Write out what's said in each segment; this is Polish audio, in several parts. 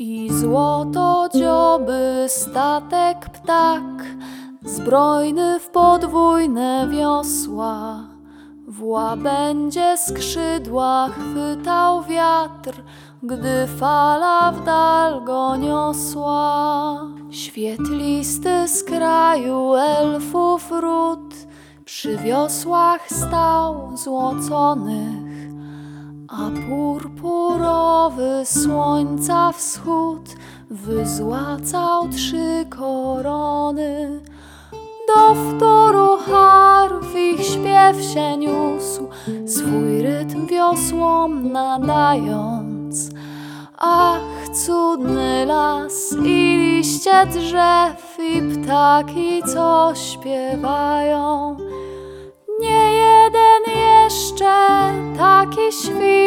I złoto dzioby statek ptak, zbrojny w podwójne wiosła. W łabędzie skrzydła chwytał wiatr, gdy fala w dal go niosła. Świetlisty z kraju elfów ród, przy wiosłach stał złoconych, a purpurowy słońca wschód wyzłacał trzy korony. Do wtóru harf ich śpiew się niósł, swój rytm wiosłom nadając. Ach, cudny las i liście drzew i ptaki, co śpiewają. Nie jeden jeszcze taki świt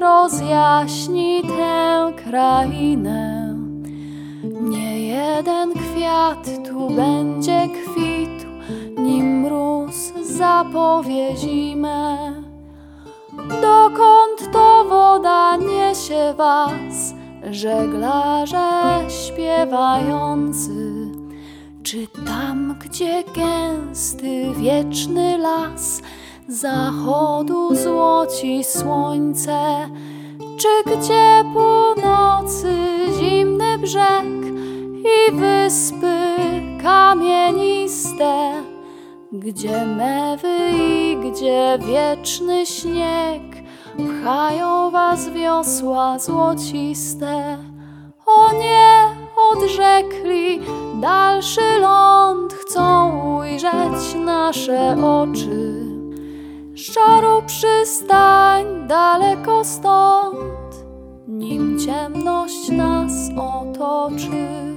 rozjaśni tę krainę. Nie jeden kwiat tu będzie kwitł, nim mróz zapowie zimę. Dokąd to woda niesie was, żeglarze śpiewający? Czy tam, gdzie gęsty, wieczny las, zachodu złoci słońce? Czy gdzie północy zimny brzeg i wyspy kamieniste? Gdzie mewy i gdzie wieczny śnieg pchają was wiosła złociste? O nie, odrzekli, dalszy ląd chcą ujrzeć nasze oczy. Szaru przystań daleko stąd, nim ciemność nas otoczy.